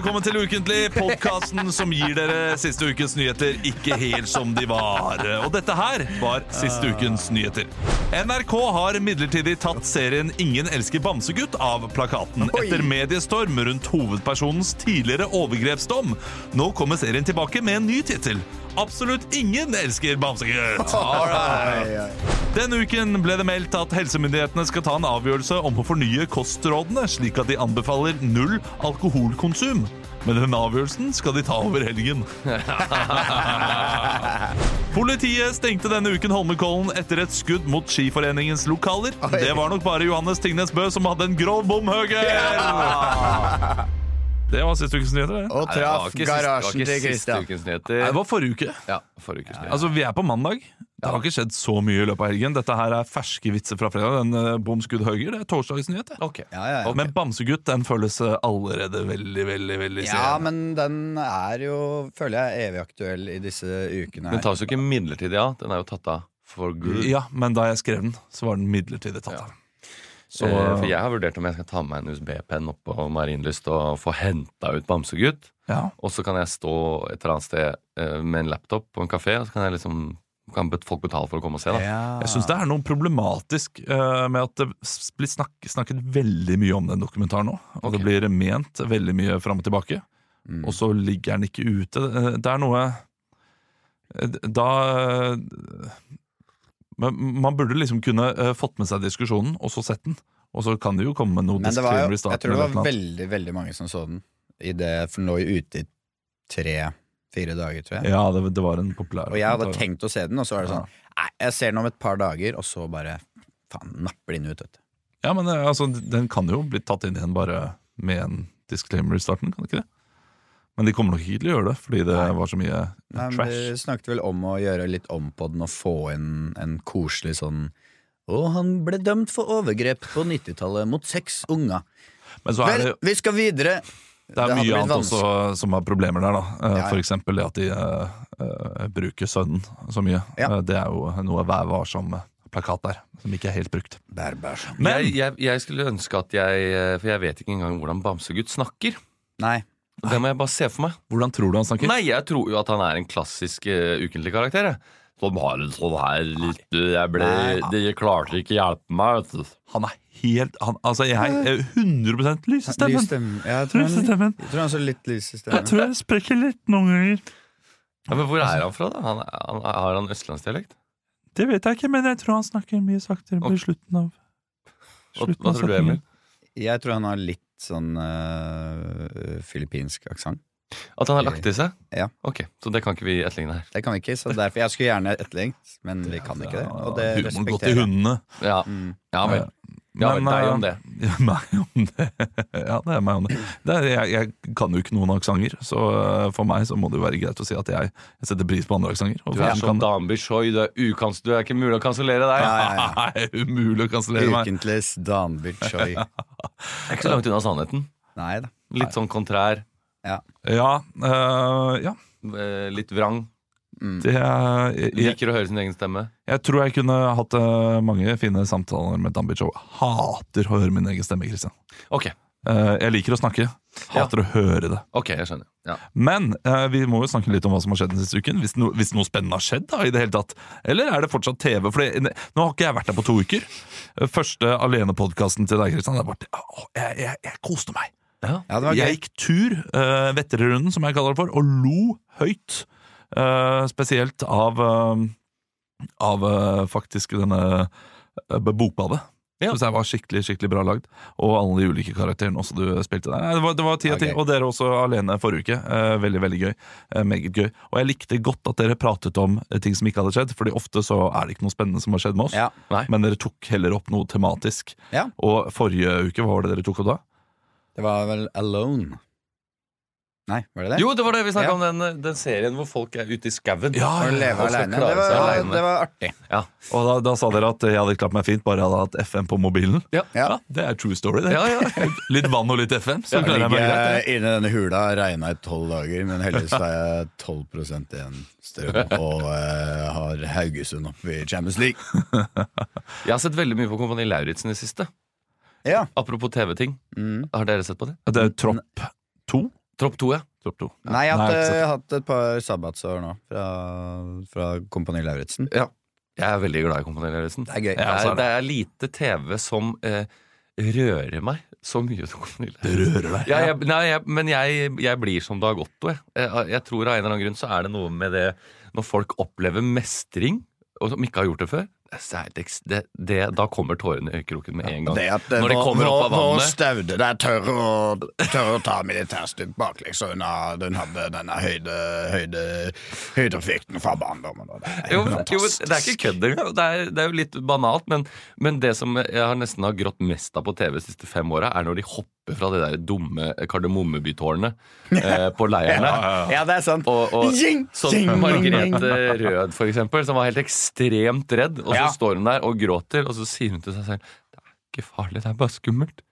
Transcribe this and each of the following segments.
Velkommen til Ukentlig, podkasten som gir dere siste ukens nyheter ikke helt som de var. Og dette her var siste ukens nyheter. NRK har midlertidig tatt serien Ingen elsker bamsegutt av plakaten etter mediestorm rundt hovedpersonens tidligere overgrepsdom. Nå kommer serien tilbake med en ny tittel. Absolutt ingen elsker bamsegutt. Denne uken ble det meldt at helsemyndighetene skal ta en avgjørelse om å fornye kostrådene, slik at de anbefaler null alkoholkonsum. Men den avgjørelsen skal de ta over helgen. Politiet stengte denne uken Holmenkollen etter et skudd mot Skiforeningens lokaler. Det var nok bare Johannes Tingnes Bø som hadde en grov bomhøger! Det var siste ukens nyheter. det. Og Nei, det var traff ikke sist- det var garasjen ikke til siste Christian. ukens Nei, nyheter. Det var forrige uke. Ja, forrige ukes nyheter. Altså, Vi er på mandag. Det har ikke skjedd så mye i løpet av helgen. Dette her er ferske vitser fra fredag. Den uh, Bom skudd høyre, det er torsdagens nyhet. det. Ok. Ja, ja, ja. Men Bamsegutt den føles eh, allerede veldig, veldig veldig ja, sen. men den er jo, føler jeg, evig aktuell i disse ukene Den her. tas jo ikke midlertidig av. Den er jo tatt av for good. Ja, men da jeg skrev den, så var den midlertidig tatt Ja. av. Så, Så for jeg har vurdert om jeg skal ta med meg en USB-penn opp på Marienlyst og få henta ut Bamsegutt. ja. Og så kan jeg stå et eller annet sted eh, med en laptop på en kafé, og så kan jeg liksom kan folk betale for å komme og se. da Ja. Jeg syns det er noe problematisk uh, med at det blir snak snakket veldig mye om den dokumentaren nå. Og det blir ment veldig mye fram og tilbake. Mm. Og så ligger den ikke ute. Eh, Det er noe eh, Da eh, men Man burde liksom kunne eh, fått med seg diskusjonen, og så sett den. Og så kan det jo komme noe Men det var jo, jeg tror det var veldig, veldig mange som så den. I det, for den lå jo ute i tre-fire dager, tror jeg. Ja, det, det var en populær Og jeg hadde tenkt å se den, og så var det sånn Nei, jeg ser den om et par dager, og så bare Faen, napper den ut, vet du. Ja, men eh, altså, den kan jo bli tatt inn igjen bare med en disclaimer i starten, kan det ikke det? Men de kommer nok ikke til å gjøre det, fordi det Nei. var så mye Nei, men trash. Vi snakket vel om å gjøre litt om på den og få inn en koselig sånn Og han ble dømt for overgrep på 90-tallet mot seks unger. Men så er Vel, det, vi skal videre! det er det mye annet vanskelig. også som har problemer der, da. Eh, Ja, ja. For eksempel det at de uh, bruker sønnen så mye. Ja. Det er jo noe Vær varsom-plakat der, som ikke er helt brukt. Bærbæsj. Men jeg, jeg, jeg skulle ønske at jeg For jeg vet ikke engang hvordan Bamsegutt snakker. Nei. Det må jeg bare se for meg. hvordan tror du han snakker? Nei, jeg tror jo at han er en klassisk uh, ukentlig karakter. jeg. har en sånn her litt uh, Jeg ble De klarte ikke hjelpe meg, vet du. Han er helt han, Altså, jeg er 100 lys i stemmen! Jeg tror han, jeg tror han så litt lys i Jeg tror jeg sprekker litt noen ganger. Ja, men hvor er han fra, da? Han, han, har han østlandsdialekt? Det vet jeg ikke, men jeg tror han snakker mye saktere på slutten av slutten hva av tror du, setningen. Emil? Jeg tror han har litt sånn uh, filippinsk aksent. At han har lagt i seg? Ja. Ok, Så det kan ikke vi etterligne her. Det kan vi ikke, så derfor jeg skulle gjerne etterlignet, men vi kan ikke det. Og det Humoren gått til hundene. Ja, Mm. ja vel. Ja, vel, Men, deg eh, om det. Ja, meg om det. Ja, det er meg om det. det er, jeg, jeg kan jo ikke noen aksenter, så eh, for meg så må det jo være greit å si at jeg, jeg setter pris på andre aksenter. Du er som Danby Dan Bishoy, du er ukans... Du er ikke mulig å kansellere deg. Ja, ja, ja. Nei, umulig å kansellere meg. Ukentligs Danby Choi. Det er ikke så langt unna sannheten. Nei da. Litt sånn kontrær. Ja, eh, ja. eh, Litt vrang. Mm. Det er, jeg, jeg, Liker å høre sin egen stemme. jeg tror jeg kunne hatt eh, mange fine samtaler med Dambi Show. Hater å høre min egen stemme, Christian. Ok, jeg liker å snakke, hater å høre det. ok, jeg skjønner. Ja. Men eh, vi må jo snakke litt om hva som har skjedd den siste uken. Hvis, no, hvis noe spennende har skjedd da, i det hele tatt. Eller er det fortsatt TV? For det, nå har ikke jeg vært der på to uker. Eh, Første alenepodkasten til deg, Kristian. Jeg, jeg, jeg, jeg koste meg. Ja. Ja, det var Jeg gikk tur, uh, Vetterrunden, som jeg kaller det for, og lo høyt. Eh, spesielt av, eh, av eh, faktisk denne uh, Bokbadet. Ja. Synes jeg var skikkelig skikkelig bra lagd. Og alle de ulike karakterene også du spilte der. Nei, Det var, det var ti av Ja, ti. gøy. Og dere også alene forrige uke. Eh, veldig, veldig gøy. Eh, meget gøy. Og jeg likte godt at dere pratet om eh, ting som ikke hadde skjedd, Fordi ofte så er det ikke noe spennende som har skjedd med oss. Ja. Men dere tok heller opp noe tematisk. Ja. Og forrige uke, hva var det dere tok opp da? Det var vel Alone. Nei, var det det? Jo, det var det vi snakka Ja. om, den, den serien hvor folk er ute i skauen. Ja, Og leve skal alene. klare Det var, alene. det var artig. Ja. Og da, da sa dere at jeg hadde klart meg fint bare jeg hadde hatt FM på mobilen. Ja. Ja. Det er true story, det. Ja, ja. Litt vann og litt FM, så klarer jeg meg greit. ligger inni denne hula, regna i tolv dager, men heldigvis har jeg 12 igjen strøm og eh, har Haugesund oppe i Champions League. Jeg har sett veldig mye på Kompani Lauritzen i det siste. Ja. Apropos TV-ting. Mm. Har dere sett på det? Det er jo tropp, to? Tropp to, ja. Tropp to. Nei, jeg har hatt, et par sabbatsår nå, fra, fra Kompani Lauritzen. ja. Jeg er veldig glad i Kompani Lauritzen. Det er gøy. Det er det lite TV som eh, rører meg så mye som Kompani Det Lauritzen. rører deg. Ja, jeg, nei, jeg, men jeg, jeg blir som Dag Otto. Jeg. Jeg, jeg tror av en eller annen grunn så er det noe med det når folk opplever mestring, og som ikke har gjort det før. Eks- det, det, da kommer tårene i øyekroken med en gang. Det at Når de kommer opp av vannet. staude der tør å, tør å ta militærstunt baklengs unna den hadde denne høyde, høyde, høydeeffekten fra barndommen. Det er Jo, jo det er ikke kødd engang. Det, er- det er jo litt banalt, men, men det som jeg har nesten har grått mest av på TV de siste fem åra, er når de hopper fra det der dumme Kardemommebytårnet eh, på leirene. Ja, det er sant. Og, og Jing, sånn jing, Margrethe Rød, for eksempel, som var helt ekstremt redd. Og så Ja. står hun der og gråter, og så sier hun til seg selv Det er ikke farlig, det er bare skummelt.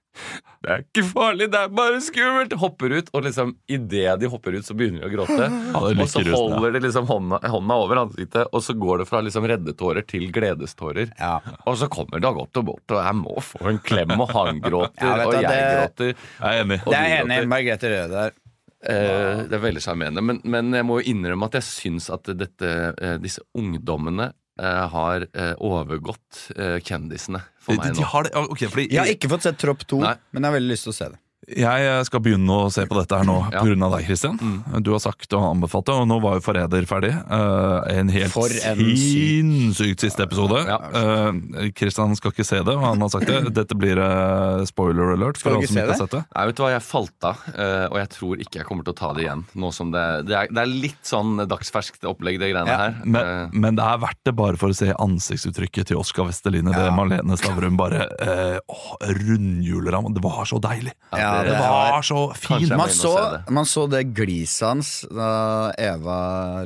Det er ikke farlig, det er bare skummelt! Hopper ut, og liksom idet de hopper ut, så begynner de å gråte. Ja, og så holder de liksom hånda, hånda over ansiktet, og så går det fra liksom reddetårer til gledestårer. Ja. Og så kommer Dag Otto bort, og jeg må få en klem, og han gråter, Ja, og jeg det- gråter. Jeg er enig. Det er enig. Margrethe Røde der. Eh, det er veldig sjarmerende. Men, men jeg må jo innrømme at jeg syns at dette, eh, disse ungdommene har eh, overgått eh, kjendisene for De, meg de har det, ok, fordi Jeg har ikke fått sett Tropp 2, Nei. men jeg har veldig lyst til å se det. Jeg skal begynne å se på dette her nå Ja. pga. av deg, Christian. Du har sagt og anbefalt det, og nå var jo Forræder ferdig. Uh, en helt sinnssykt siste episode. Ja. Eh, Christian skal ikke se det, og han har sagt det. Dette blir uh, spoiler alert Skal du ikke som se ikke har det? sett det. Nei, vet du hva, Jeg falt av, eh, og jeg tror ikke jeg kommer til å ta det igjen. Nå som Det, det, er, det er litt sånn dagsferskt opplegg, det greiene Ja, her. Men, Eh, men det er verdt det bare for å se ansiktsuttrykket til Oskar Vesteline, Det Ja. Marlene Stavrum bare uh, rundhjuler ham. Det var så deilig! Ja, Det var så fint! Man man så det gliset hans da Eva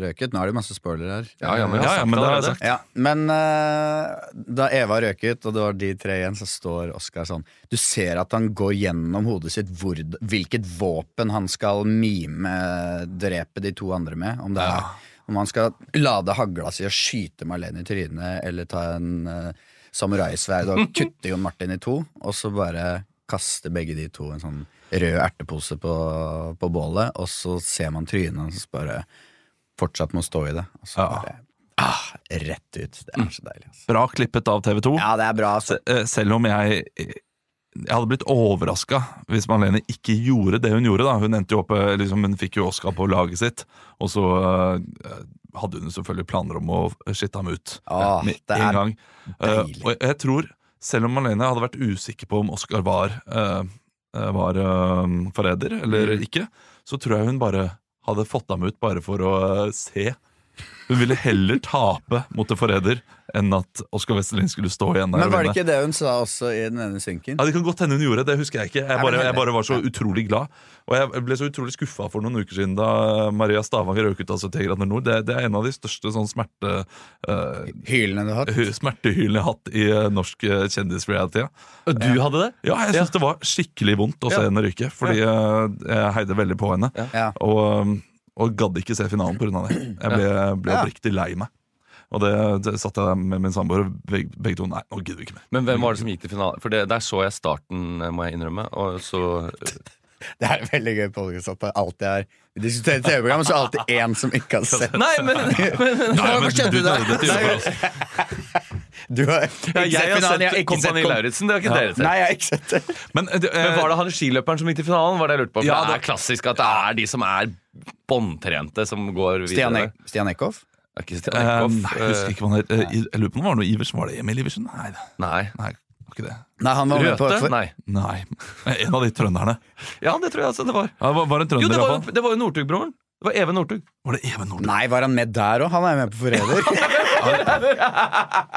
røket. Nå er det masse spoiler her. Ja, ja, men Ja, ja, men det har jeg sagt. Ja, men uh, da Eva røket, og det var de tre igjen, så står Oskar sånn Du ser at han går gjennom hodet sitt hvor, hvilket våpen han skal mime drepe de to andre med. Om det er om han skal lade hagla si og skyte Marlene i trynet, eller ta en uh, samuraisverd og kutte Jon Martin i to, og så bare kaste begge de to en sånn rød ertepose på, på bålet, og så ser man trynet hans bare fortsatt må stå i det. Og så Ja. bare ah, rett ut. Det er så deilig. Altså. Bra klippet av TV 2. Ja, det er bra. Altså. Eh, Selv om jeg jeg hadde blitt overraska hvis Malene ikke gjorde det hun gjorde. da Hun opp, eh, liksom, hun fikk jo Oscar på laget sitt, og så uh, hadde hun selvfølgelig planer om å skitte ham ut Åh, med en gang. Uh, og jeg tror, selv om Marlene hadde vært usikker på om Oscar var, eh, var uh, forræder eller Mm. ikke, så tror jeg hun bare hadde fått ham ut bare for å se. Hun ville heller tape mot en forræder enn at Oskar Westerlin skulle stå igjen der Men var det ikke det hun sa også i den ene synken? Ja, Det kan godt hende hun gjorde det, husker jeg ikke. Jeg bare, jeg bare var så utrolig glad. Og jeg ble så utrolig skuffa for noen uker siden da Maria Stavanger røk ut av 70 grader nord. Det, det er en av de største sånn smerte, Uh, Hylene du har hatt? smertehylene jeg har hatt i uh, norsk uh, kjendisreality. Og du hadde det? Ja, jeg syns det var skikkelig vondt å se Ja. henne ryke, fordi uh, jeg heide veldig på henne. Ja. Og, um, og gadd ikke se finalen pga. det. Jeg ble, ble oppriktig lei meg. Og det, det satt jeg med min samboer, og begge, begge to Nei, nå gidder vi ikke mer. Men hvem var det som gikk til finalen? For det, der så jeg starten, må jeg innrømme. Og så Det er veldig gøy podcast at det alltid er Vi diskuterer TV-program, så er det alltid én som ikke har sett. Nei, men, men men, Nei, men du- du, gjorde Nei, vi også. Du har ja, ikke jeg har finalen, sett jeg har ikke Kompani Lauritzen. Det har ikke dere sett. Nei, jeg har ikke sett det. Men, du, uh, Men Var det han skiløperen som gikk til finalen? Var det jeg lurte på? For Ja, det det- er klassisk at det er de som er båndtrente, som går videre. Stian, Stian Eckhoff? Ikke Stian Eh, Eckhoff? nei, jeg husker ikke hva han het. Eh, Jeg lurer på om det var noe Iversen. Var det Emil Iversen? Nei, Nei. nei. Nei, han var Røte? på for, Nei. Nei, En av de trønderne. Ja, det tror jeg altså det var. Ja, det var, var en Jo, trønder, det var, det var jo Northug-broren. Det var Even Northug. Var det Even Northug? Nei, var han med der òg? Han er med på Forræder.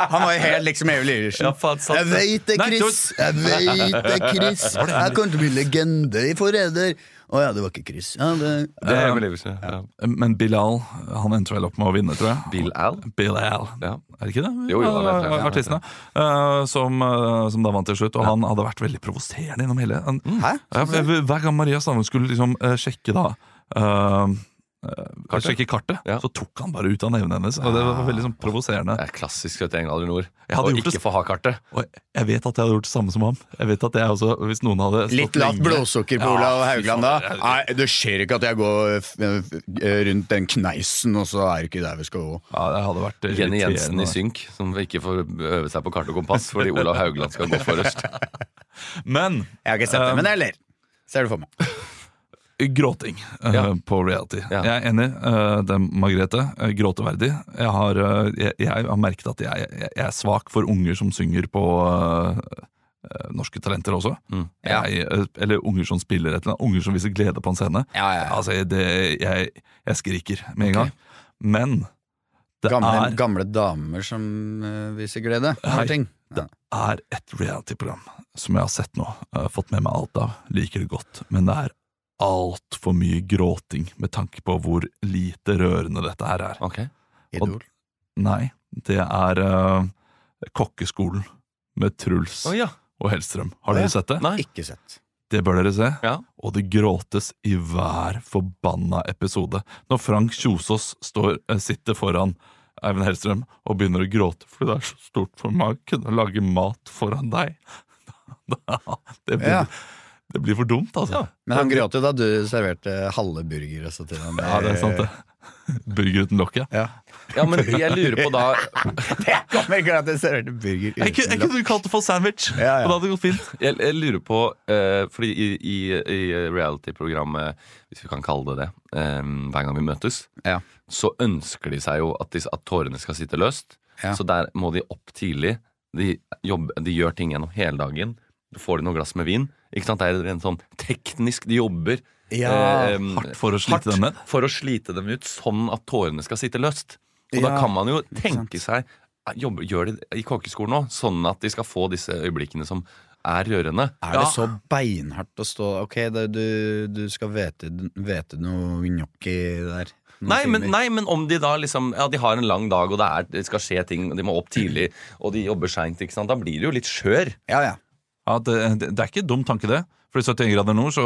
Han var jo helt liksom Evil Iversen. Ja, Jeg det. veit det, Nei, Chris! Jeg veit det, Chris! Jeg kommer til å bli legende i Forræder! Å ja, det var ikke Chris. Ja, det... Det er Even Iversen. Ja. Men Bilal han endte vel opp med å vinne, tror jeg. Bill Al. Bilal. Ja. Er det ikke det? Jo, jo, han er- Artistene. Eh, som, eh, som da vant til slutt. Og han hadde vært veldig provoserende gjennom hele Hæ? Hver- gang Maria Stavang skulle liksom eh, sjekke da eh, uh, ikke kartet, Ja. så tok han bare ut av nevene hennes. Og det var veldig sånn provoserende. Det er klassisk vet du, Englander Nord. Jeg hadde Å det- ikke få ha kartet. Og jeg vet at jeg hadde gjort det samme som ham. Jeg vet at jeg også, Hvis noen hadde stått Litt lavt blodsukker på Olav ja, Haugland da. Nei, det skjer ikke at jeg går f- rundt den kneisen, og så er det ikke der vi skal gå. Ja, det hadde vært eh, Jenny Jensen i synk, som ikke får øve seg på kart og kompass fordi Olav Haugland skal gå forrest. Men Jeg har ikke sett det, Um, men jeg ler. Ser du for meg. Gråting eh, Ja. på reality. Ja. Jeg er enig. Uh, det er Margrethe. Uh, gråteverdig. Jeg har, jeg, jeg har merket at jeg, jeg, er svak for unger som synger på Norske Talenter også. Mm. Ja. Eller unger som spiller et eller annet. Unger som viser glede på en scene. Ja, ja, ja. Altså, det, jeg, skriker med en gang. Men det Gamle, er, gamle damer som viser glede Nei, det er et reality-program som jeg har sett nå. Fått med meg alt av. Liker det godt. Men det er altfor mye gråting med tanke på hvor lite rørende dette her er. Ok. Idol. Nei, det er uh, Kokkeskolen med Truls oh, ja. og Hellstrøm. Har ja. dere sett det? Nei. Ikke sett. Det bør dere se. Ja. Og det gråtes i hver forbanna episode. Når Frank Kjosås står, eh, sitter foran Eivind Hellstrøm og begynner å gråte fordi det er så stort for meg å kunne lage mat foran deg. Det blir, Ja. Det blir for dumt, altså. Ja. Men han gråt jo da du serverte halve burger også til ham. Ja, det er sant, det. Burger uten lokk, ja. Ja. ja, men jeg lurer på da Det kommer ikke at jeg serverte burger uten lokk. jeg kunne kalt det for sandwich, Ja, ja. og det hadde gått fint. Jeg, jeg lurer på uh, Fordi i, i, i reality-programmet, hvis vi kan kalle det det, um, hver gang vi møtes, Ja. så ønsker de seg jo at, de, at tårene skal sitte løst. Ja. Så der må de opp tidlig. De, jobber, de gjør ting gjennom hele dagen. Får de noe glass med vin. Ikke sant? Det er en sånn teknisk De jobber Ja, eh, Hardt for å slite hardt for å slite dem ut, sånn at tårene skal sitte løst. Og da kan man jo tenke seg eh, jobbe, Gjør de i kokkeskolen òg, sånn at de skal få disse øyeblikkene som er rørende. Er det Ja. så beinhardt å stå Ok, det, du, du skal vete, vete noe gnocchi der. Nei men, nei, men om de da liksom Ja, de har en lang dag, og det, er, det skal skje ting, og de må opp tidlig, og de jobber seint. Da blir det jo litt skjør. Ja, ja. Ja, det, det, er ikke en dum tanke, det. For i 71 grader nord så,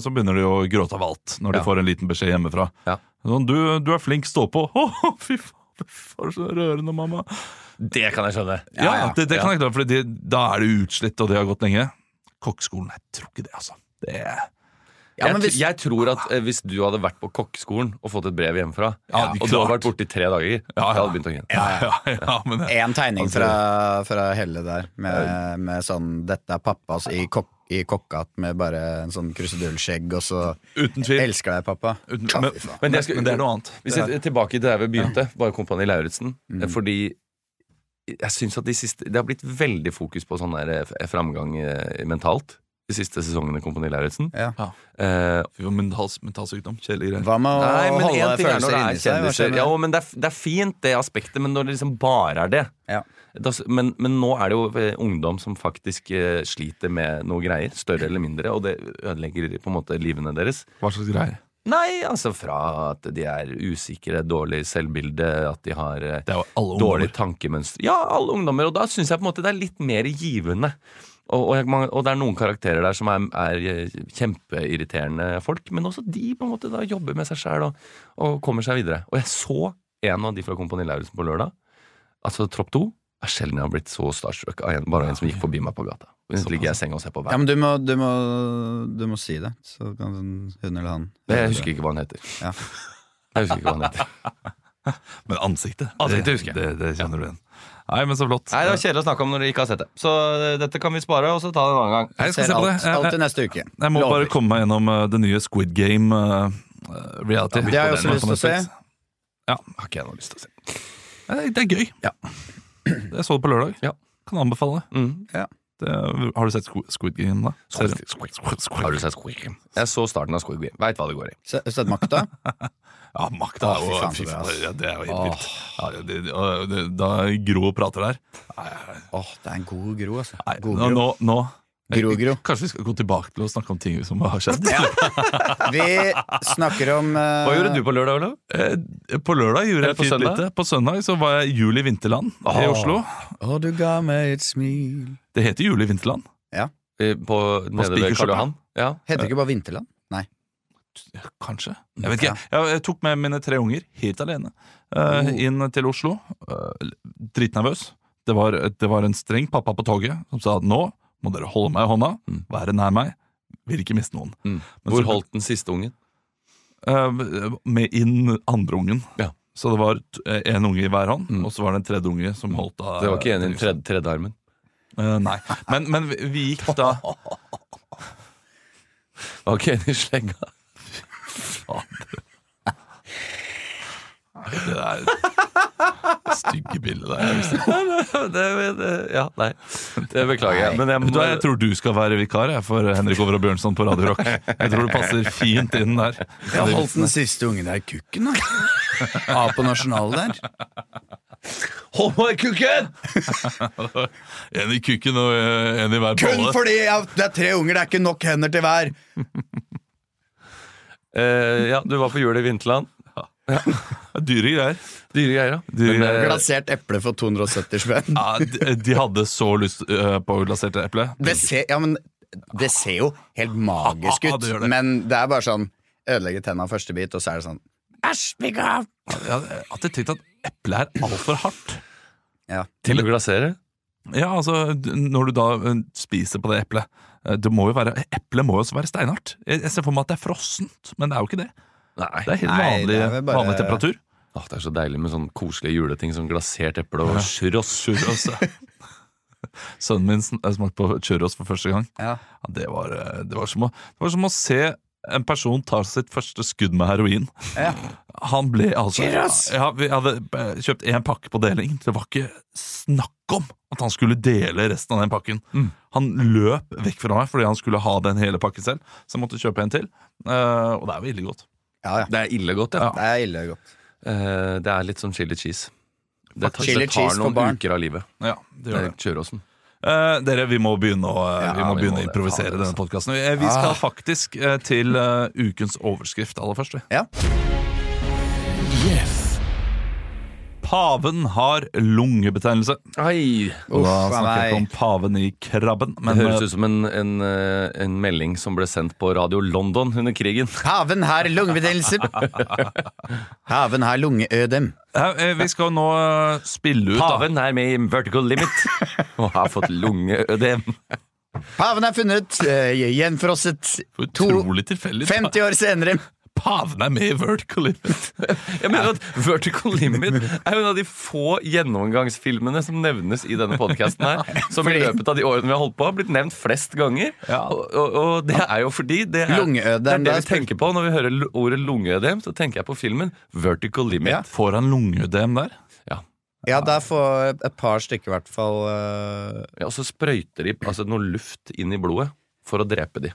så begynner de å gråte av alt når de Ja. får en liten beskjed hjemmefra. Ja. Sånn, du, du er flink, stå på. Å, fy faen, faen, så rørende, mamma. Det kan jeg skjønne. Ja, ja. Det, det kan jeg klare, for da er det utslitt, og det har gått lenge. Kokkeskolen, jeg tror ikke det, altså. Det er ja jeg, men hvis, jeg tror at eh, hvis du hadde vært på kokkeskolen og fått et brev hjemmefra, Ja, og du hadde vært borte i tre dager, Ja, ja. jeg hadde begynt å grine. Ja, ja, ja, men En tegning fra, fra Helle der, med, med sånn 'Dette er pappas' i, kok, i kokkehatt med bare en sånn krusedullskjegg, og så Uten tvil. 'Elsker deg, pappa'. Uten, men, men, faen. Men, det er noe annet. Hvis Det jeg, tilbake til der vi begynte, bare Kompani Lauritzen. Mm. eh, Fordi jeg syns at de siste Det har blitt veldig fokus på sånn der eh, framgang eh, mentalt de siste sesongene i Kompani Lauritzen. Ja. Eh, Fy, mental, mentalsykdom. Kjedelige greier. Hva med å Nei, men holde en ting er når følelser det er inni seg? Hva kjendiser. Ja, men det er, det er fint, det aspektet, men når det liksom bare er det. Ja. Da, men, men nå er det jo eh, ungdom som faktisk eh, sliter med noe greier, større eller mindre, og det ødelegger på en måte livene deres. Hva slags greier? Nei, altså fra at de er usikre, dårlig selvbilde, at de har eh, dårlig tankemønster. Ja, alle ungdommer, og da syns jeg på en måte det er litt mer givende. Og, og, jeg, og det er noen karakterer der som er, er eh, kjempeirriterende folk, men også de på en måte da jobber med seg sjæl og, og kommer seg videre. Og jeg så en av de fra Kompani Lauritzen på lørdag, altså Tropp 2. Er sjelden jeg har blitt så starstruck av en, bare en som gikk forbi meg på gata. Så ligger jeg i senga og ser på Ja, men du må, du, må, du må si det, så kan hun eller han Jeg husker ikke hva han heter. Ja. Jeg husker ikke hva han heter. Men ansiktet, Ansiktet det, det, det kjenner du igjen. Nei, men så flott. Nei, Det var kjedelig å snakke om når dere ikke har sett det. Så eh, dette kan vi spare, og så ta det en annen gang. Jeg skal se på det. alt, alt jeg, til neste uke. jeg må Lover. bare komme meg gjennom uh, det nye Squid Game uh, reality. reality. Det har jeg også lyst til å se. Ja, Har ikke jeg noe lyst til å se. Nei, Det er gøy. Ja. Jeg så det på lørdag. Ja. Kan anbefale. Mm. Det, har du sett Squid- Squid Game, da? Squid- Serien? Har du sett Squid Game? Jeg så starten av Squid Game. Veit hva det går i. Har du Sett makta? Ja, makta er jo fy faen, ja, Det er jo helt vilt. Ja, det, det, da Gro prater der Åh, det er en god gro, altså. Nei, God nå, gro. nå, nå Gro-gro. Kanskje vi skal gå tilbake til å snakke om ting som har skjedd? Vi snakker om uh... Hva gjorde du på lørdag, Olav? Eh, På lørdag gjorde jeg på fint lite. På søndag så var jeg Jul i Vinterland i Oslo. Oslo. oh, du ga meg et smil Det heter Jul i Vinterland. Eh, På, på Johan? Ja. Heter det ikke bare Vinterland? Nei. Kanskje. Jeg vet ikke. Jeg, jeg tok med mine tre unger, helt alene, uh, inn til Oslo. Uh, dritnervøs. Det var, det var en streng pappa på toget som sa nå må dere holde meg i hånda, være nær meg, vil ikke miste noen. Mm. Hvor holdt den siste ungen? Eh, med inn andre ungen. Ja. Så det var én en unge i hver hånd, Mm. og så var det en tredje unge som holdt av Det var ikke en i tredje, tredje armen. Uh, nei. Men, men vi, gikk da Det var ikke en i slegga. Det der stygge bildet der. jeg det, det, ja, nei. Det beklager jeg. Men jeg, må, jeg tror du skal være vikar jeg, for Henrik Over og Bjørnson på Radio Rock. Jeg tror du passer fint inn der. Jeg holdt den siste ungen der kukken, da. A på nasjonalet der. Hold meg i kukken! En i kukken og eh, en i hver Kun fordi jeg, det er tre unger, det er ikke nok hender til hver. uh, ja, du var på jul i Vinterland. Dyre greier. Dyre greier, ja. Dyre greier. eh, Glasert eple for 270 spenn. Ja, de, de hadde så lyst eh, på glasert eple. Det ser, ja, men, det ser jo helt magisk Ja, ut, det det. men det er bare sånn ødelegge tenna første bit, og så er det sånn Æsj, stikk av! Jeg hadde tenkt at eple er altfor hardt. Ja. til å glasere. Ja, altså, Når du da eh, spiser på det eplet eh, det må jo være, Eplet må jo også være steinhardt. Jeg ser for meg at det er frossent, men det er jo ikke det. Nei. Det er helt Nei, vanlig, det er vel bare- vanlig temperatur. Åh, det er så deilig med sånn koselige juleting som glasert eple og churros. Churros. ja. Sønnen min sn- smakte på churros for første gang. Ja. Ja, det, var, eh, det, var som å, det var som å se en person ta sitt første skudd med heroin. Ja. Han ble altså Churros! ja, Vi hadde eh, kjøpt én pakke på deling. Det var ikke snakk om at han skulle dele resten av den pakken. Mm. Han løp vekk fra meg fordi han skulle ha den hele pakken selv. Så jeg måtte kjøpe en til. Eh, og det er veldig godt. Ja, ja. Det er ille godt, ja. Det er ille godt. Eh, det er litt som chili cheese. Det tar, Chili det tar cheese for noen barn. uker av livet. Ja, det gjør det. Det Eh, dere, vi må begynne å, eh, Ja, vi må vi begynne må å det. improvisere Faen, denne altså. podkasten. Vi skal Ah. faktisk eh, til eh, ukens overskrift aller først. vi. Ja. Paven har lungebetennelse. Oi. Uff, da snakker jeg ikke om paven i krabben, det høres eh, ut som en, en, eh, en melding som ble sendt på Radio London under krigen. Paven har lungebetennelse. Paven har lungeødem. eh, vi skal nå spille ut da. Paven er med i Vertical Limit og har fått lungeødem. Paven er funnet uh, gjenfrosset to, Utrolig tilfeldig. 50 år senere. Paven er med i Vertical Limit. Jeg mener at Vertical Limit er en av de få gjennomgangsfilmene som nevnes i denne podkasten her. Som i løpet av de årene vi har holdt på, har blitt nevnt flest ganger. Og, og, og det er jo fordi det er det, er det vi tenker på når vi hører ordet lungeødem. Så tenker jeg på filmen Vertical Limit. Ja. Får han lungeødem der? Ja. Ja, der får et par stykker i hvert fall uh... Ja, og så sprøyter de altså, noe luft inn i blodet for å drepe de.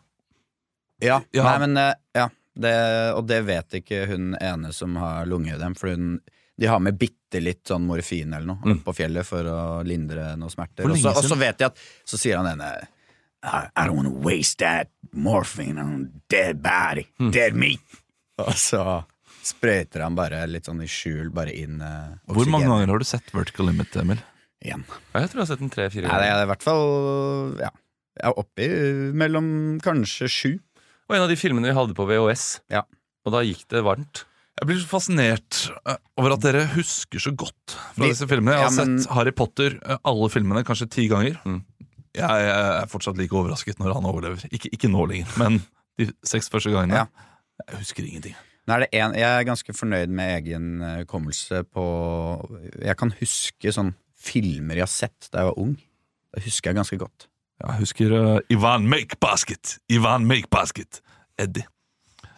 Ja, Ja. Nei, men uh, ja det, Og det vet ikke hun ene som har lungeødem, for hun de har med bitte litt sånn morfin eller noe Mm. på fjellet for å lindre noen smerter. Og så- Og så vet jeg at Så sier han ene I, I don't wanna waste that morphine on dead body, Mm. dead meat. Og så sprøyter han bare litt sånn i skjul bare inn uh, Hvor mange ganger har du sett Vertical Limit, Emil? igjen? Ja, Jeg tror jeg har sett den tre-fire Nei, det ganger. er i hvert fall Ja. Jeg er oppe mellom kanskje sju. Og en av de filmene vi hadde på VHS. Ja. Og da gikk det varmt. Jeg blir så fascinert eh, over at dere husker så godt fra disse filmene. Jeg har Ja, men- sett Harry Potter, eh, alle filmene, kanskje ti ganger. Mm. Jeg, jeg er fortsatt like overrasket når han overlever. Ikke, ikke nå lenger, men de seks første gangene. Ja. Jeg husker ingenting. Nå det en, jeg er ganske fornøyd med egen eh, hukommelse på Jeg kan huske sånn filmer jeg har sett da jeg var ung. Det husker jeg ganske godt. Jeg husker uh, Ivan Make Basket. Ivan Make Basket. Eddie.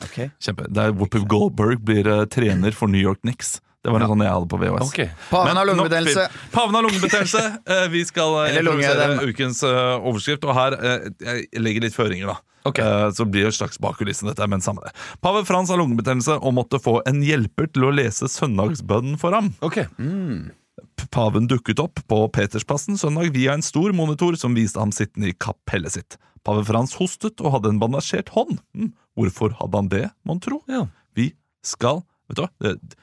Ok Kjempe. Der Whoopi Goldberg blir uh, trener for New York Knicks. Det var en sånn jeg hadde på VHS. Ok Paven har lungebetennelse. Paven har lungebetennelse. Eh, Vi skal introdusere ukens overskrift, og her jeg legger litt føringer, da. Ok. Eh, Så blir det et slags bak kulissene, dette, men samme det. Pave Frans har lungebetennelse og måtte få en hjelper til å lese søndagsbønnen for ham. Ok Paven dukket opp på Petersplassen søndag via en stor monitor som viste ham sittende i kapellet sitt. Pave Frans hostet og hadde en bandasjert hånd. Hm, Hvorfor hadde han det, mon tro? Ja. Vi skal Vet du hva? Det,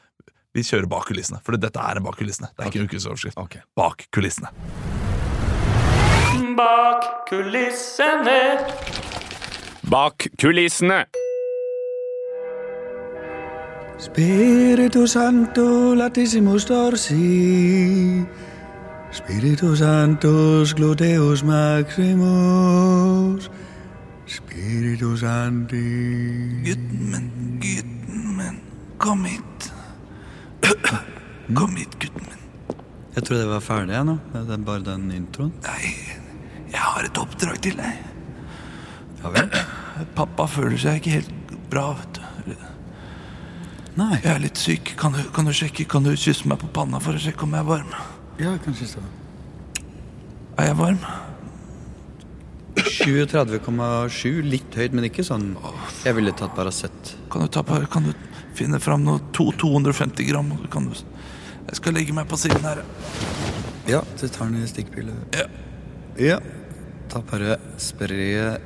vi kjører bak kulissene, for dette er en bak kulissene. Det er ikke en ukens overskrift. Ok. Bak kulissene. Bak kulissene. Bak kulissene. Spiritu Santo latissimus dorsi. Spiritus Sanctus gluteus maximus. Spiritus Sancti. Gutten min, gutten min, kom hit. Kom hit, gutten min. Jeg trodde jeg var ferdig jeg, nå. Det er bare den introen. Nei, jeg har et oppdrag til deg. Ja vel? Pappa føler seg ikke helt bra, vet du. Nei. Jeg er litt syk. Kan du, kan du sjekke, kan du kysse meg på panna for å sjekke om jeg er varm? Ja, jeg kan kysse deg. Er jeg varm? 37,7. Litt høyt, men ikke sånn Jeg ville tatt Paracet. Kan du, ta, på- kan du finne fram noe to, 250 gram? Kan du, jeg skal legge meg på siden her. Ja, så tar den i stikkpille. Ja. Ja. Ta bare spre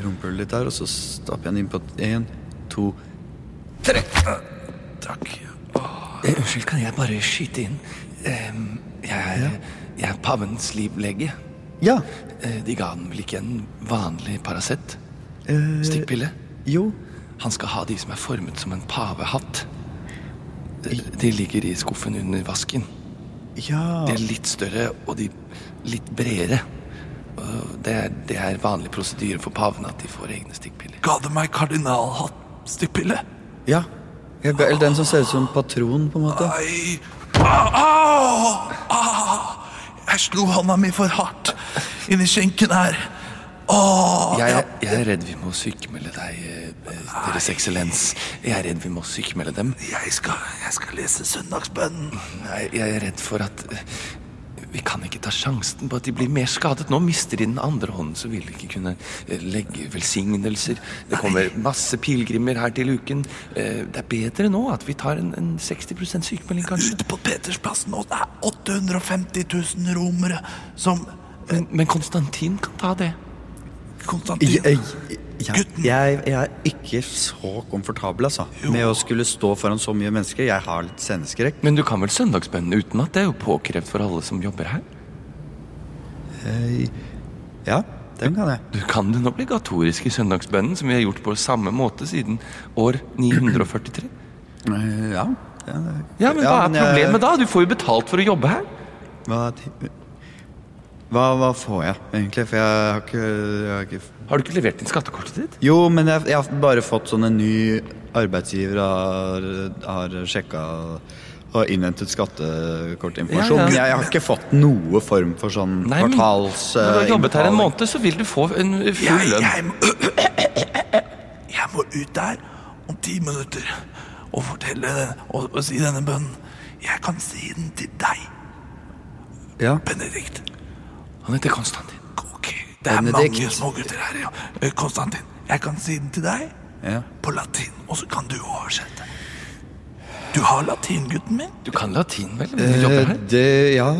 rumpehullet litt der, og så stapper jeg den inn på én, to Tre. Takk. Eh, Unnskyld, kan jeg bare skyte inn? Jeg, er, jeg er pavens livlege. Ja. Eh, de ga han vel ikke en vanlig Paracet? eh, Stikkpille? Jo. Han skal ha de som er formet som en pavehatt. De ligger i skuffen under vasken. Ja. De er litt større, og de litt bredere. Det er, det er vanlig prosedyre for pavene at de får egne stikkpiller. Ga du meg kardinalhatt-stikkpille? ja. Ga, eller den som ser ut som patron, på en måte. Ai. Ah, ah, ah. Jeg slo hånda mi for hardt inni skjenken her. Åh, Jeg, ja. jeg er redd vi må sykemelde deg, eh, Deres Eksellens. Jeg er redd vi må sykemelde dem. Jeg skal, jeg skal lese søndagsbønnen. Jeg, jeg er redd for at vi kan ikke ta sjansen på at de blir mer skadet. Nå mister de den andre hånden, så vil de ikke kunne eh, legge velsignelser. Det kommer masse pilegrimer her til uken. Eh, Det er bedre nå at vi tar en, en 60 sykemelding, kanskje. Ute på Petersplassen, og det er 850 000 romere som Men, men Konstantin kan ta det. Konstantin Jeg, jeg, Gutten. jeg, jeg er ikke så komfortabel altså, med å skulle stå foran så mye mennesker. Jeg har litt sceneskrekk. Men du kan vel søndagsbønnen uten at det er jo påkrevd for alle som jobber her? Eh, Ja, den kan jeg. Du kan den obligatoriske søndagsbønnen som vi har gjort på samme måte siden år 943. Eh, Ja. ja, det- Ja, men Ja, hva er men jeg- problemet da? Du får jo betalt for å jobbe her. Hva, hva, hva får jeg egentlig? For jeg har ikke, jeg har ikke Har du ikke levert inn skattekortet ditt? Jo, men jeg, jeg har bare fått sånn en ny arbeidsgiver har, har sjekka og innhentet skattekortinformasjon. Ja, ja. Jeg, jeg har ikke fått noe form for sånn Nei, men kvartals... Når du har eh, jobbet her en måned, så vil du få en full lønn. jeg, må, jeg må ut der om ti minutter og fortelle og, og si denne bønnen. Jeg kan si den til deg, Ja. Benedikt. Han heter Konstantin. Ok, Det er Benedikt. mange smågutter her. ja. Eh, Konstantin, jeg kan si den til deg ja. på latin, og så kan du oversette. Du har latin, gutten min? Du kan latin, vel? Du jobber Eh, her. det Ja.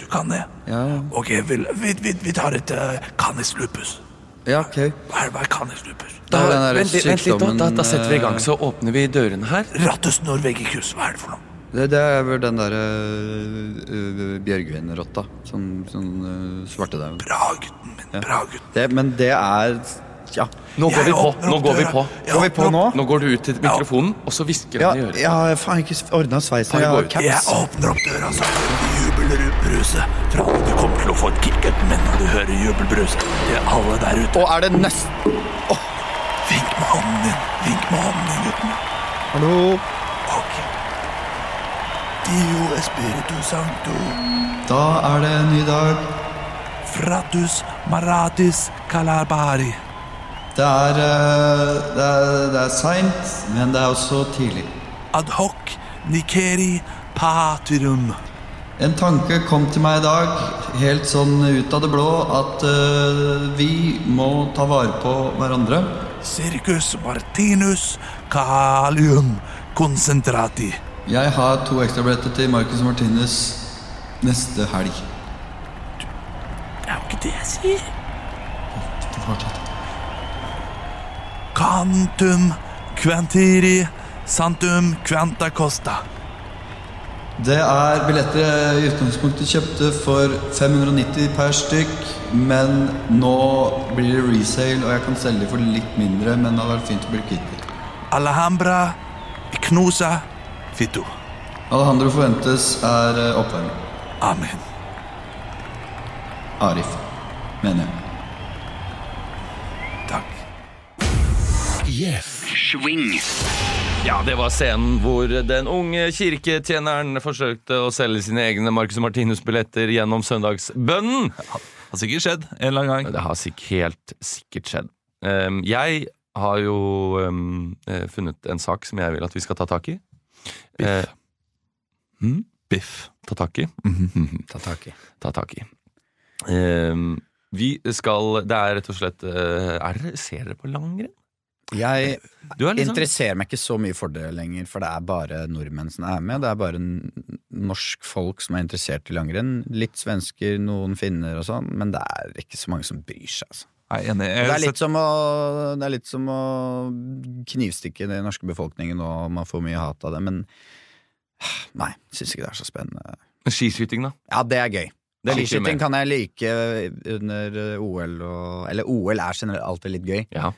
Du kan det? Ja, Ok, vi, vi, vi, vi tar et uh, canis lupus. ja ok. Hva er, hva er canis lupus? Det er den der vent, litt- vent litt, da, da, da setter vi i gang. Så åpner vi dørene her. Rattus norvegicus, hva er det for noe? Det, det er vel den derre uh, bjørgvinrotta. Sånn, sånn uh, svartedauden. Bra, gutten min. Bra, gutten. Det, men det er Ja. Nå går vi på. Nå går vi på. Jeg Går vi på nå? Nå går du ut til mikrofonen, og så hvisker Ja, han i øret. jeg har faen ikke ordna sveisen. Jeg. Jeg åpner opp døra, så jubelbruset. Fra du kommer til å få et kick-up men når du hører jubelbruset. Det er alle der ute. Og er det nesten Vink med hånden din. Vink med hånden din, gutten. Hallo? Dio espiritu sancto. Da er det en ny dag. Fratus maratis calabari. Det er, eh, det er, det er seint, men det er også tidlig. Ad hoc nikeri patrum. En tanke kom til meg i dag, helt sånn ut av det blå, at uh, vi må ta vare på hverandre. Circus martinus calium concentrati. Jeg har to ekstrabilletter til Marcus Martinez neste helg. Det er jo ikke det jeg sier. Fortsett. Cantum quantiri santum quanta costa. Det er billetter jeg i utgangspunktet kjøpte for 590 per stykk, men nå blir det resale, og jeg kan selge for litt mindre, men det hadde vært fint å bli kvitt. Alhambra Knosa Fito. Alejandro Fuentes er eh. Amen. Arif, mener jeg. Takk. Yes. Swing. Ja, det var scenen hvor den unge kirketjeneren forsøkte å selge sine egne Marcus Martinus-billetter gjennom søndagsbønnen. Det Har sikkert skjedd en eller annen gang. Det har sikkert, helt sikkert skjedd. Um, jeg har jo um, eh, funnet en sak som jeg vil at vi skal ta tak i. Eh, hm? Biff. ta tak i. Ta tak i. ta tak i. Um, vi skal Det er rett og slett eh, Er Ser dere på langrenn? Jeg er liksom- interesserer meg ikke så mye for det lenger, for det er bare nordmenn som er med. Det er bare norsk folk som er interessert i langrenn. Litt svensker, noen finner og sånn, men det er ikke så mange som bryr seg, altså. Jeg er enig. Det er litt som å, det er litt som å knivstikke den norske befolkningen, og man får mye hat av det, men nei, syns ikke det er så spennende. Skiskyting, da? Ja, det er gøy. Skiskyting kan jeg like under OL og Eller OL er generelt alltid litt gøy. Ja.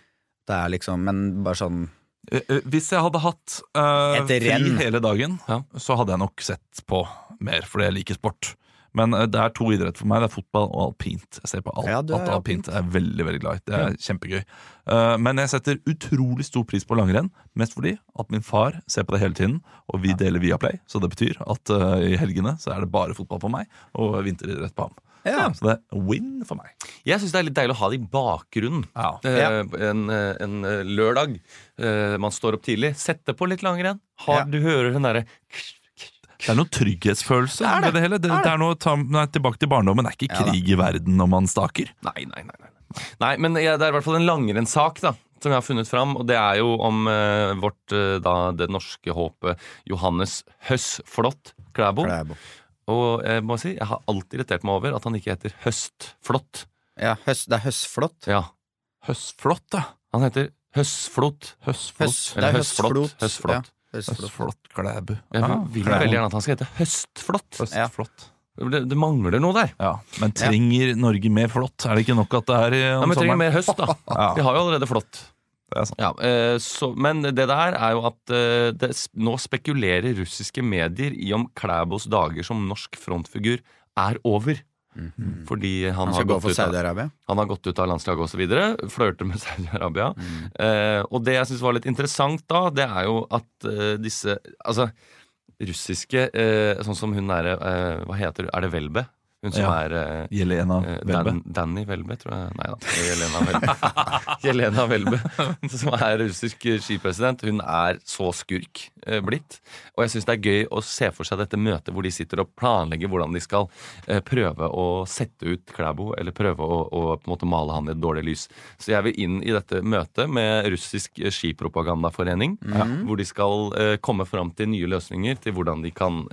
Det er liksom, men bare sånn Eh, eh, hvis jeg hadde hatt uh, fri hele dagen, Ja. så hadde jeg nok sett på mer, fordi jeg liker sport. Men eh, det er to idretter for meg. Det er fotball og alpint. Jeg ser på alt, Ja, er alt alpint. Jeg er veldig veldig glad i Det er kjempegøy. Eh, men jeg setter utrolig stor pris på langrenn. Mest fordi at min far ser på det hele tiden, og vi deler Viaplay. Så det betyr at eh, i helgene så er det bare fotball på meg, og vinteridrett på ham. Ja. Så det er win for meg. Jeg syns det er litt deilig å ha det i bakgrunnen. Ja. Eh, en, en lørdag. Eh, man står opp tidlig. Setter på litt langrenn. Har, Ja. Du hører den derre Det er noe trygghetsfølelse Det er det. det hele. Det, det er noe ta, nei, tilbake til barndommen. Det er ikke Ja da. krig i verden når man staker. Nei, nei, nei. Nei, nei men ja, det er i hvert fall en langrennssak da som jeg har funnet fram, og det er jo om eh, vårt eh, da, det norske håpet Johannes Høsflot Klæbo. Klæbo. Og jeg må si, jeg har alltid irritert meg over at han ikke heter Høstflot. Ja, høst, det er høstflott. Ja, Høstflott, da. han heter Høsflot. Høsflot. Høs, Eller Høsflot. høsflot. Høstflot. Ja, høstflott. Høstflott Klæbu. Jeg Ja, vil Klæbu. veldig gjerne at han skal hete Høstflott. Høstflott. Det, det mangler noe der. Ja, Men trenger Norge mer flott? Er det ikke nok at det er i- Ja, men trenger mer høst, da. Ja. Vi har jo allerede flott. Det er sant. Ja, eh, så, men det der er jo at eh, det, nå spekulerer russiske medier i om Klæbos dager som norsk frontfigur er over. Fordi han, Han har gått ut av, han har gått ut av landslaget osv. Flørter med Saudi-Arabia. Eh, og det jeg syns var litt interessant da, det er jo at eh, disse Altså, russiske eh, Sånn som hun derre eh, Hva heter hun? Er det Welbe? Hun som Ja. er uh, Jelena Eh, Welbe. Dan, Danny Welbe, tror jeg. Nei da. Jelena Welbe. Jelena Welbe, som er russisk skipresident, hun er så skurk uh, blitt. Og jeg syns det er gøy å se for seg dette møtet hvor de sitter og planlegger hvordan de skal uh, prøve å sette ut Klæbo, eller prøve å, å på en måte male han i et dårlig lys. Så jeg vil inn i dette møtet med russisk skipropagandaforening, hvor de skal komme fram til nye løsninger til hvordan de kan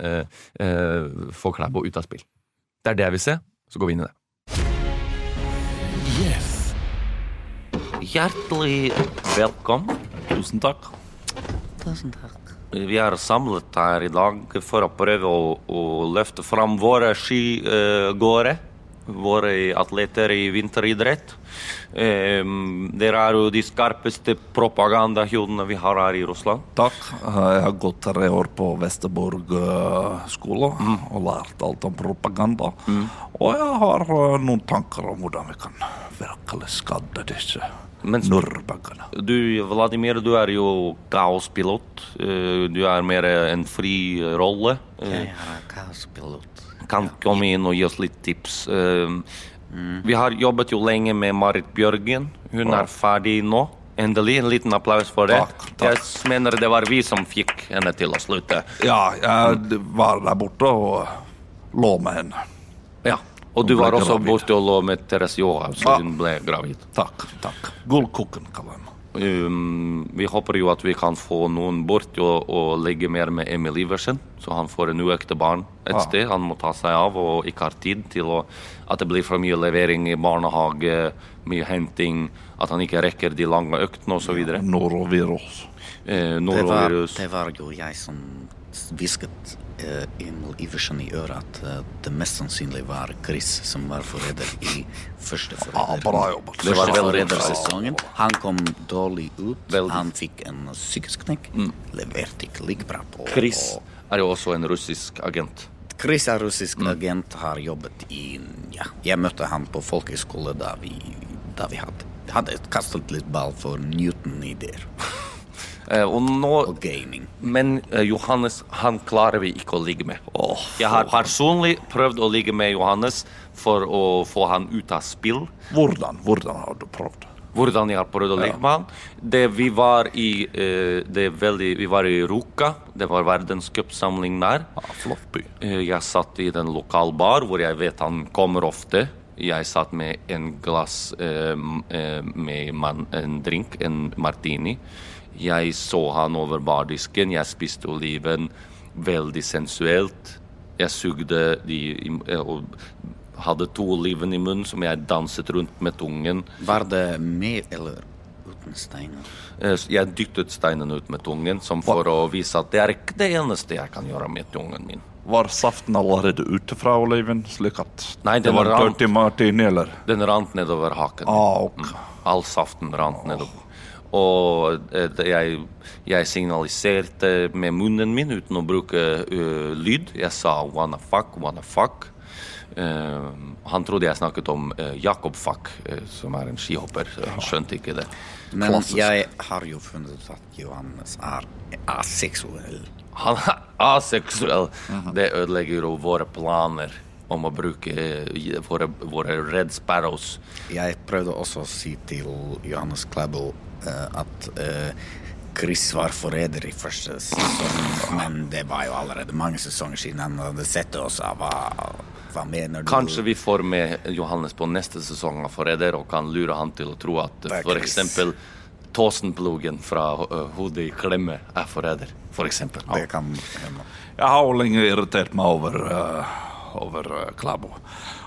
få Klæbo ut av spill. Det er det jeg vil se. Så går vi inn i det. Hjertelig velkommen. Tusen takk. Vi er samlet her i dag for å prøve å, å løfte fram våre skigåere. Våre atleter i vinteridrett. Um, dere er jo de skarpeste propagandahodene vi har her i Russland. Takk. Jeg har gått tre år på Vesterborg skole skole og lært alt om propaganda. Og jeg har eh, noen tanker om hvordan vi kan virkelig skadde disse Mens du, Vladimir, du er jo kaospilot. Eh, Du er mer en fri rolle. Eh, kan komme inn og gi oss litt tips. Eh, Vi har jobbet jo lenge med Marit Bjørgen. Hun er ferdig nå. Endelig. En liten applaus for det. Takk, takk. Jeg mener det var vi som fikk henne til å slutte. Ja, jeg var der borte og lå med henne. Ja. Og du var også gravid. borte og lå med Therese Johaug, så hun ble gravid. Takk, takk. Gullkokken kaller jeg meg. Um, vi håper jo at vi kan få noen bort og, og legge mer med Emil Iversen, så han får en uekte barn et ah. sted. Han må ta seg av og ikke har tid til å, at det blir for mye levering i barnehage, mye henting, at han ikke rekker de lange øktene osv. Norovirus. Eh, Det var, norovirus. det var jo jeg som hvisket eh, Emil Iversen i øret at eh, det mest sannsynlig var Chris som var forræder i første forrædersesongen. Han kom dårlig ut. Han fikk en psykisk knekk. Leverte ikke like bra på Chris er jo også en russisk agent. Chris er russisk agent, har jobbet i Ja, jeg møtte han på folkehøyskole da vi, da vi hadde, hadde kastet litt ball for Newton-ideer og nå og gaming. Men eh, Johannes, han klarer vi ikke å ligge med. jeg har personlig prøvd å ligge med Johannes for å få han ut av spill. Hvordan, hvordan har du prøvd? Hvordan jeg har prøvd å ligge med han. Det, vi var i eh, det veldig, Vi var i Ruka. Det var verdenscupsamling der. Ah, flott by. Eh, Jeg satt i den lokalbar hvor jeg vet han kommer ofte. Jeg satt med en glass eh, eh, med man, en drink, en martini. Jeg så han over bardisken. Jeg spiste oliven veldig sensuelt. Jeg sugde de og hadde to oliven i munnen som jeg danset rundt med tungen. Var det med eller uten steiner? Eh, Jeg dyttet steinen ut med tungen som for å vise at det er ikke det eneste jeg kan gjøre med tungen min. Var saften allerede ute fra oliven, slik at Nei, det var rant. martini, eller? Den rant nedover haken. Ah, ok. All saften rant nedover. Og eh, jeg, jeg signaliserte med munnen min uten å bruke uh, lyd. Jeg sa 'wanna fuck', 'wanna fuck'. Uh, han trodde jeg snakket om uh, Jakob Fuck, som er en skihopper. Han skjønte ikke det. Men Klassisk. jeg har jo funnet ut at Johannes er aseksuell. Han er aseksuell. Det ødelegger jo våre planer om å bruke eh, våre, våre Red Sparrows. Jeg prøvde også å si til Johannes Klæbo eh, at eh, Chris var forræder i første sesong, men det var jo allerede mange sesonger siden han hadde sett det og sa hva, hva mener du? Kanskje vi får med Johannes på neste sesong av Forræder og kan lure han til å tro at for eksempel Tåsenplogen fra uh, Hodet i klemme er forræder. For eksempel. Det kan hende. Jeg har jo lenge irritert meg over, uh, over uh, Klæbo.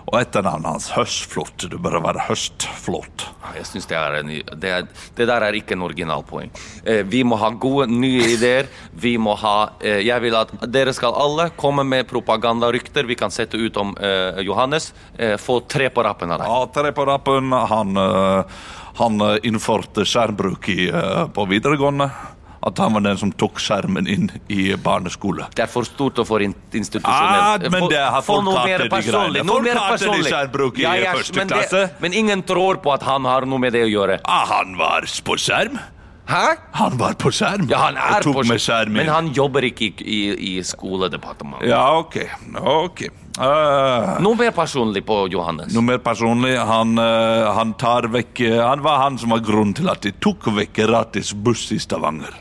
Og etternavnet hans, Høstflot. Du bør være Høstflot. Jeg synes det, er en, det, er, det der er ikke en originalpoeng. Eh, vi må ha gode, nye ideer. Vi må ha eh, Jeg vil at dere skal alle komme med propagandarykter vi kan sette ut om eh, Johannes. Eh, få tre på rappen av deg. Ja, tre på rappen. Han, uh, han innførte skjermbruk i, på videregående. At han var den som tok skjermen inn i barneskole. Det er for stort og for institusjonelt. Ah, men det har folk hatt det, de greiene. Folk mer hatt det i skjermbruk i første men klasse. men ingen tror på at han har noe med det å gjøre. Ah, han var på skjerm. Hæ? Han var på skjerm. Ja, han er på skjerm. Men han jobber ikke i, i, i skoledepartementet. Ja, ok. ok. Uh, Noe mer personlig på Johannes. Noe mer personlig. Han, uh, han tar vekk eh, Han var han som var grunnen til at de tok vekk gratis buss i Stavanger.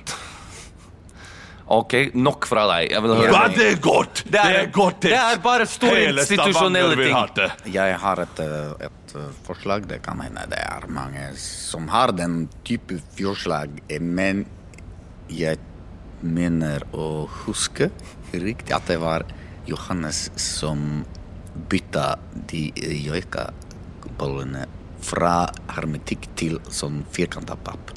Ok, nok fra deg. Jeg vil høre Ja, det er godt! Det er, godt det er bare store Hele institusjonelle ting. Jeg har et, eh, et eh, forslag. Det kan hende det er mange som har den type forslag, eh, men jeg mener å huske riktig at det var Johannes som bytta de joikabollene fra hermetikk til sånn firkanta papp.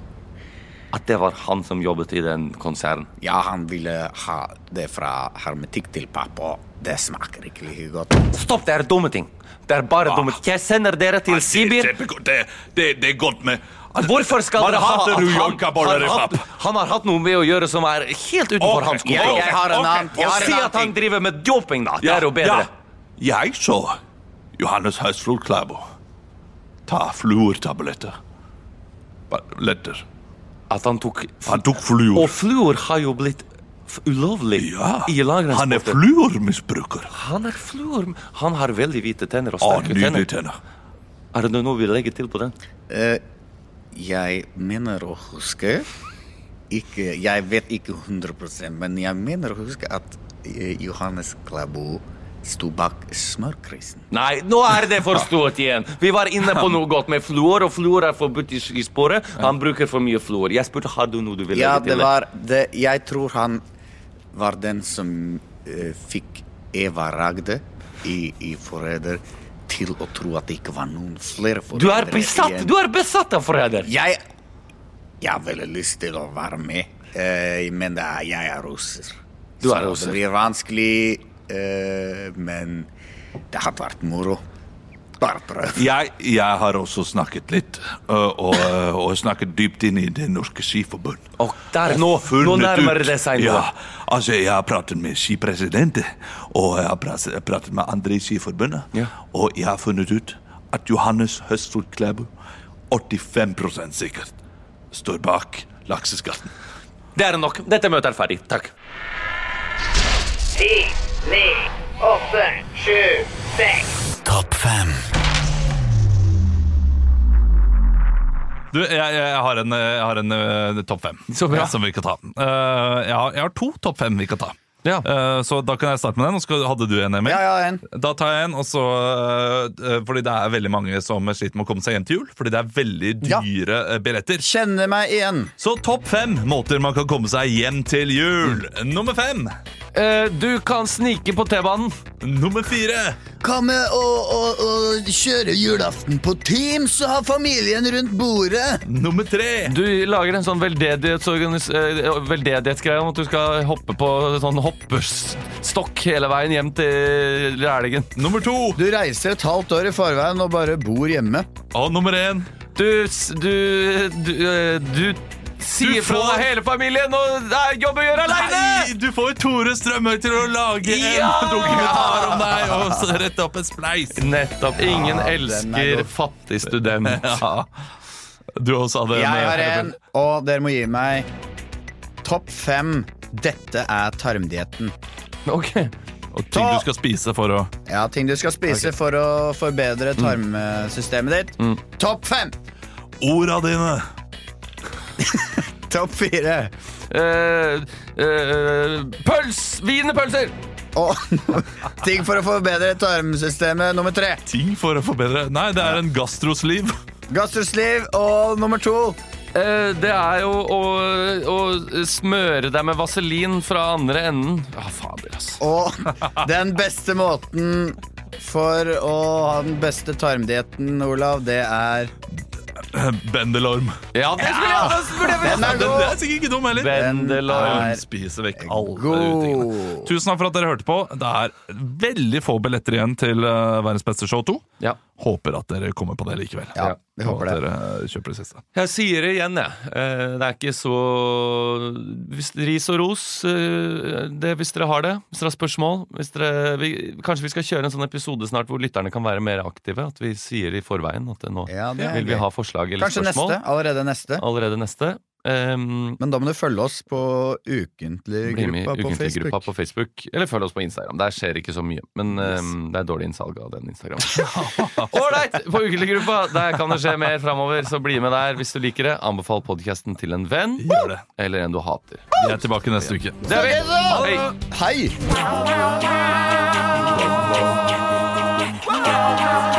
At det var han som jobbet i den konsernen. Ja, han ville ha det fra hermetikk til papp, og det smaker ikke godt. Stopp, det er dumme ting. Det er bare dumme ting. Jeg sender dere til Det er Sibir. Det, det, det er godt med Hvorfor skal dere ha at han, han, han, han har hatt noe med å gjøre som er helt utenfor okay. hans jeg- kontroll. jeg har en annen- Okay. Og si at han driver med doping, da. Det er jo bedre. Ja, jeg så Johannes Høstflot Klæbo ta fluortabletter. Letter. At han tok Han tok fluor. Og fluor har jo blitt ulovlig Ja, i han er fluormisbruker. Han er fluor. Han har veldig hvite tenner og sterke ah, tenner. tenner. Er det noe vi legger til på den? Uh, jeg mener å huske ikke, Jeg vet ikke 100 men jeg mener å huske at eh, Johannes Klæbo sto bak smørkrisen. Nei, nå er det forstått igjen. Vi var inne på noe godt med fluor, og fluor er forbudt i sporet. Han bruker for mye fluor. Jeg spurte har du noe du ville Ja, legge det var det, Jeg tror han var den som uh, fikk Eva Ragde i, i Forræder til å tro at det ikke var noen flere Du er besatt igjen. Du er besatt av forræder! Jeg, jeg har veldig lyst til å være med, uh, men er, jeg er russer. Du er Så det blir vanskelig, men det har vært moro. Bare prøv. Jeg, jeg har også snakket litt, og, og snakket dypt inn i Det norske skiforbund. Og der, nå, nå nærmer ut- det seg noe. Ja, altså Jeg har pratet med skipresidenten, og jeg har pratet med andre i skiforbundet. Ja. Og jeg har funnet ut at Johannes Høstford Klæbu 85% sikkert står bak lakseskatten. Det er nok. Dette møtet er ferdig. Takk. Ti, ni, åtte, sju, seks. Topp fem. Du, jeg, jeg har en, jeg har en uh, topp fem Så bra. som vi kan ta. Uh, jeg, har, jeg har to topp fem vi kan ta. Ja. Øh, så da kan jeg starte med den. Og så hadde du en, Emil? Ja, ja, en. Da tar jeg en, og så, øh, fordi det er veldig mange som sliter med å komme seg hjem til jul. Fordi det er veldig dyre billetter. Kjenner meg igjen. Så topp fem måter man kan komme seg hjem til jul. Nummer fem. Eh, du kan snike på T-banen. Nummer fire. Hva med å, å, å kjøre julaften på Teams og ha familien rundt bordet? Nummer tre. Du lager en sånn veldedighetsorganis- eh, veldedighetsgreie om at du skal hoppe på sånn hoppestokk hele veien hjem til Rælingen. Nummer to. Du reiser et halvt år i forveien og bare bor hjemme. Og nummer én. Du, s- du, du, eh, du sier ifra får- hele familien, og det er jobb å gjøre aleine! Du får Tore Strømøy til å lage Ja! en dokumentar om deg og så rette opp en spleis. Nettopp. Ingen er elsker fattig student. Ja. Du også hadde Jeg har en, og dere må gi meg topp fem. Dette er tarmdietten. Ok. Og ting du skal spise for å Ja, ting du skal spise for å forbedre tarmsystemet ditt. Mm. Topp fem! Orda dine. Topp fire. Uh, uh, pøls! Wienerpølser! Oh, ting for å forbedre tarmsystemet nummer tre. Ting for å forbedre Nei, det er en gastrosliv. Gastrosliv. Og nummer to. Uh, det er jo å, å smøre deg med vaselin fra andre enden. Ja, fader, altså. Og den beste måten for å ha den beste tarmdietten, Olav, det er Bendelorm. Ja, det skulle jeg også burde jeg Den er Den, god! det er sikkert ikke dum heller. Bendelorm. Spiser vekk alle utingene. Tusen takk for at dere hørte på. Det er veldig få billetter igjen til eh, Verdens beste show 2. Ja. Håper at dere kommer på det likevel. Ja, vi håper at det. dere kjøper det siste. Jeg sier det igjen, jeg. Eh, Det er ikke så Ris og ros, eh, det hvis dere har det. Hvis dere har spørsmål. Hvis dere, vi, kanskje vi skal kjøre en sånn episode snart hvor lytterne kan være mer aktive. At vi sier i forveien at nå Ja, vil vi ha forslag eller Kanskje spørsmål. neste. Allerede neste. Allerede neste. Um, Men da må du følge oss på ukentlig bli med i gruppa på ukentlig-gruppa Facebook. på Facebook. Eller følg oss på Instagram. Der skjer ikke så mye. Men um, det er dårlig innsalg av den Instagram. Ålreit! På ukentlig-gruppa Der kan det skje mer framover, så bli med der hvis du liker det. Anbefal podkasten til en venn Gjør det. eller en du hater. Vi er tilbake neste uke. Det er vi! Hei! Hei!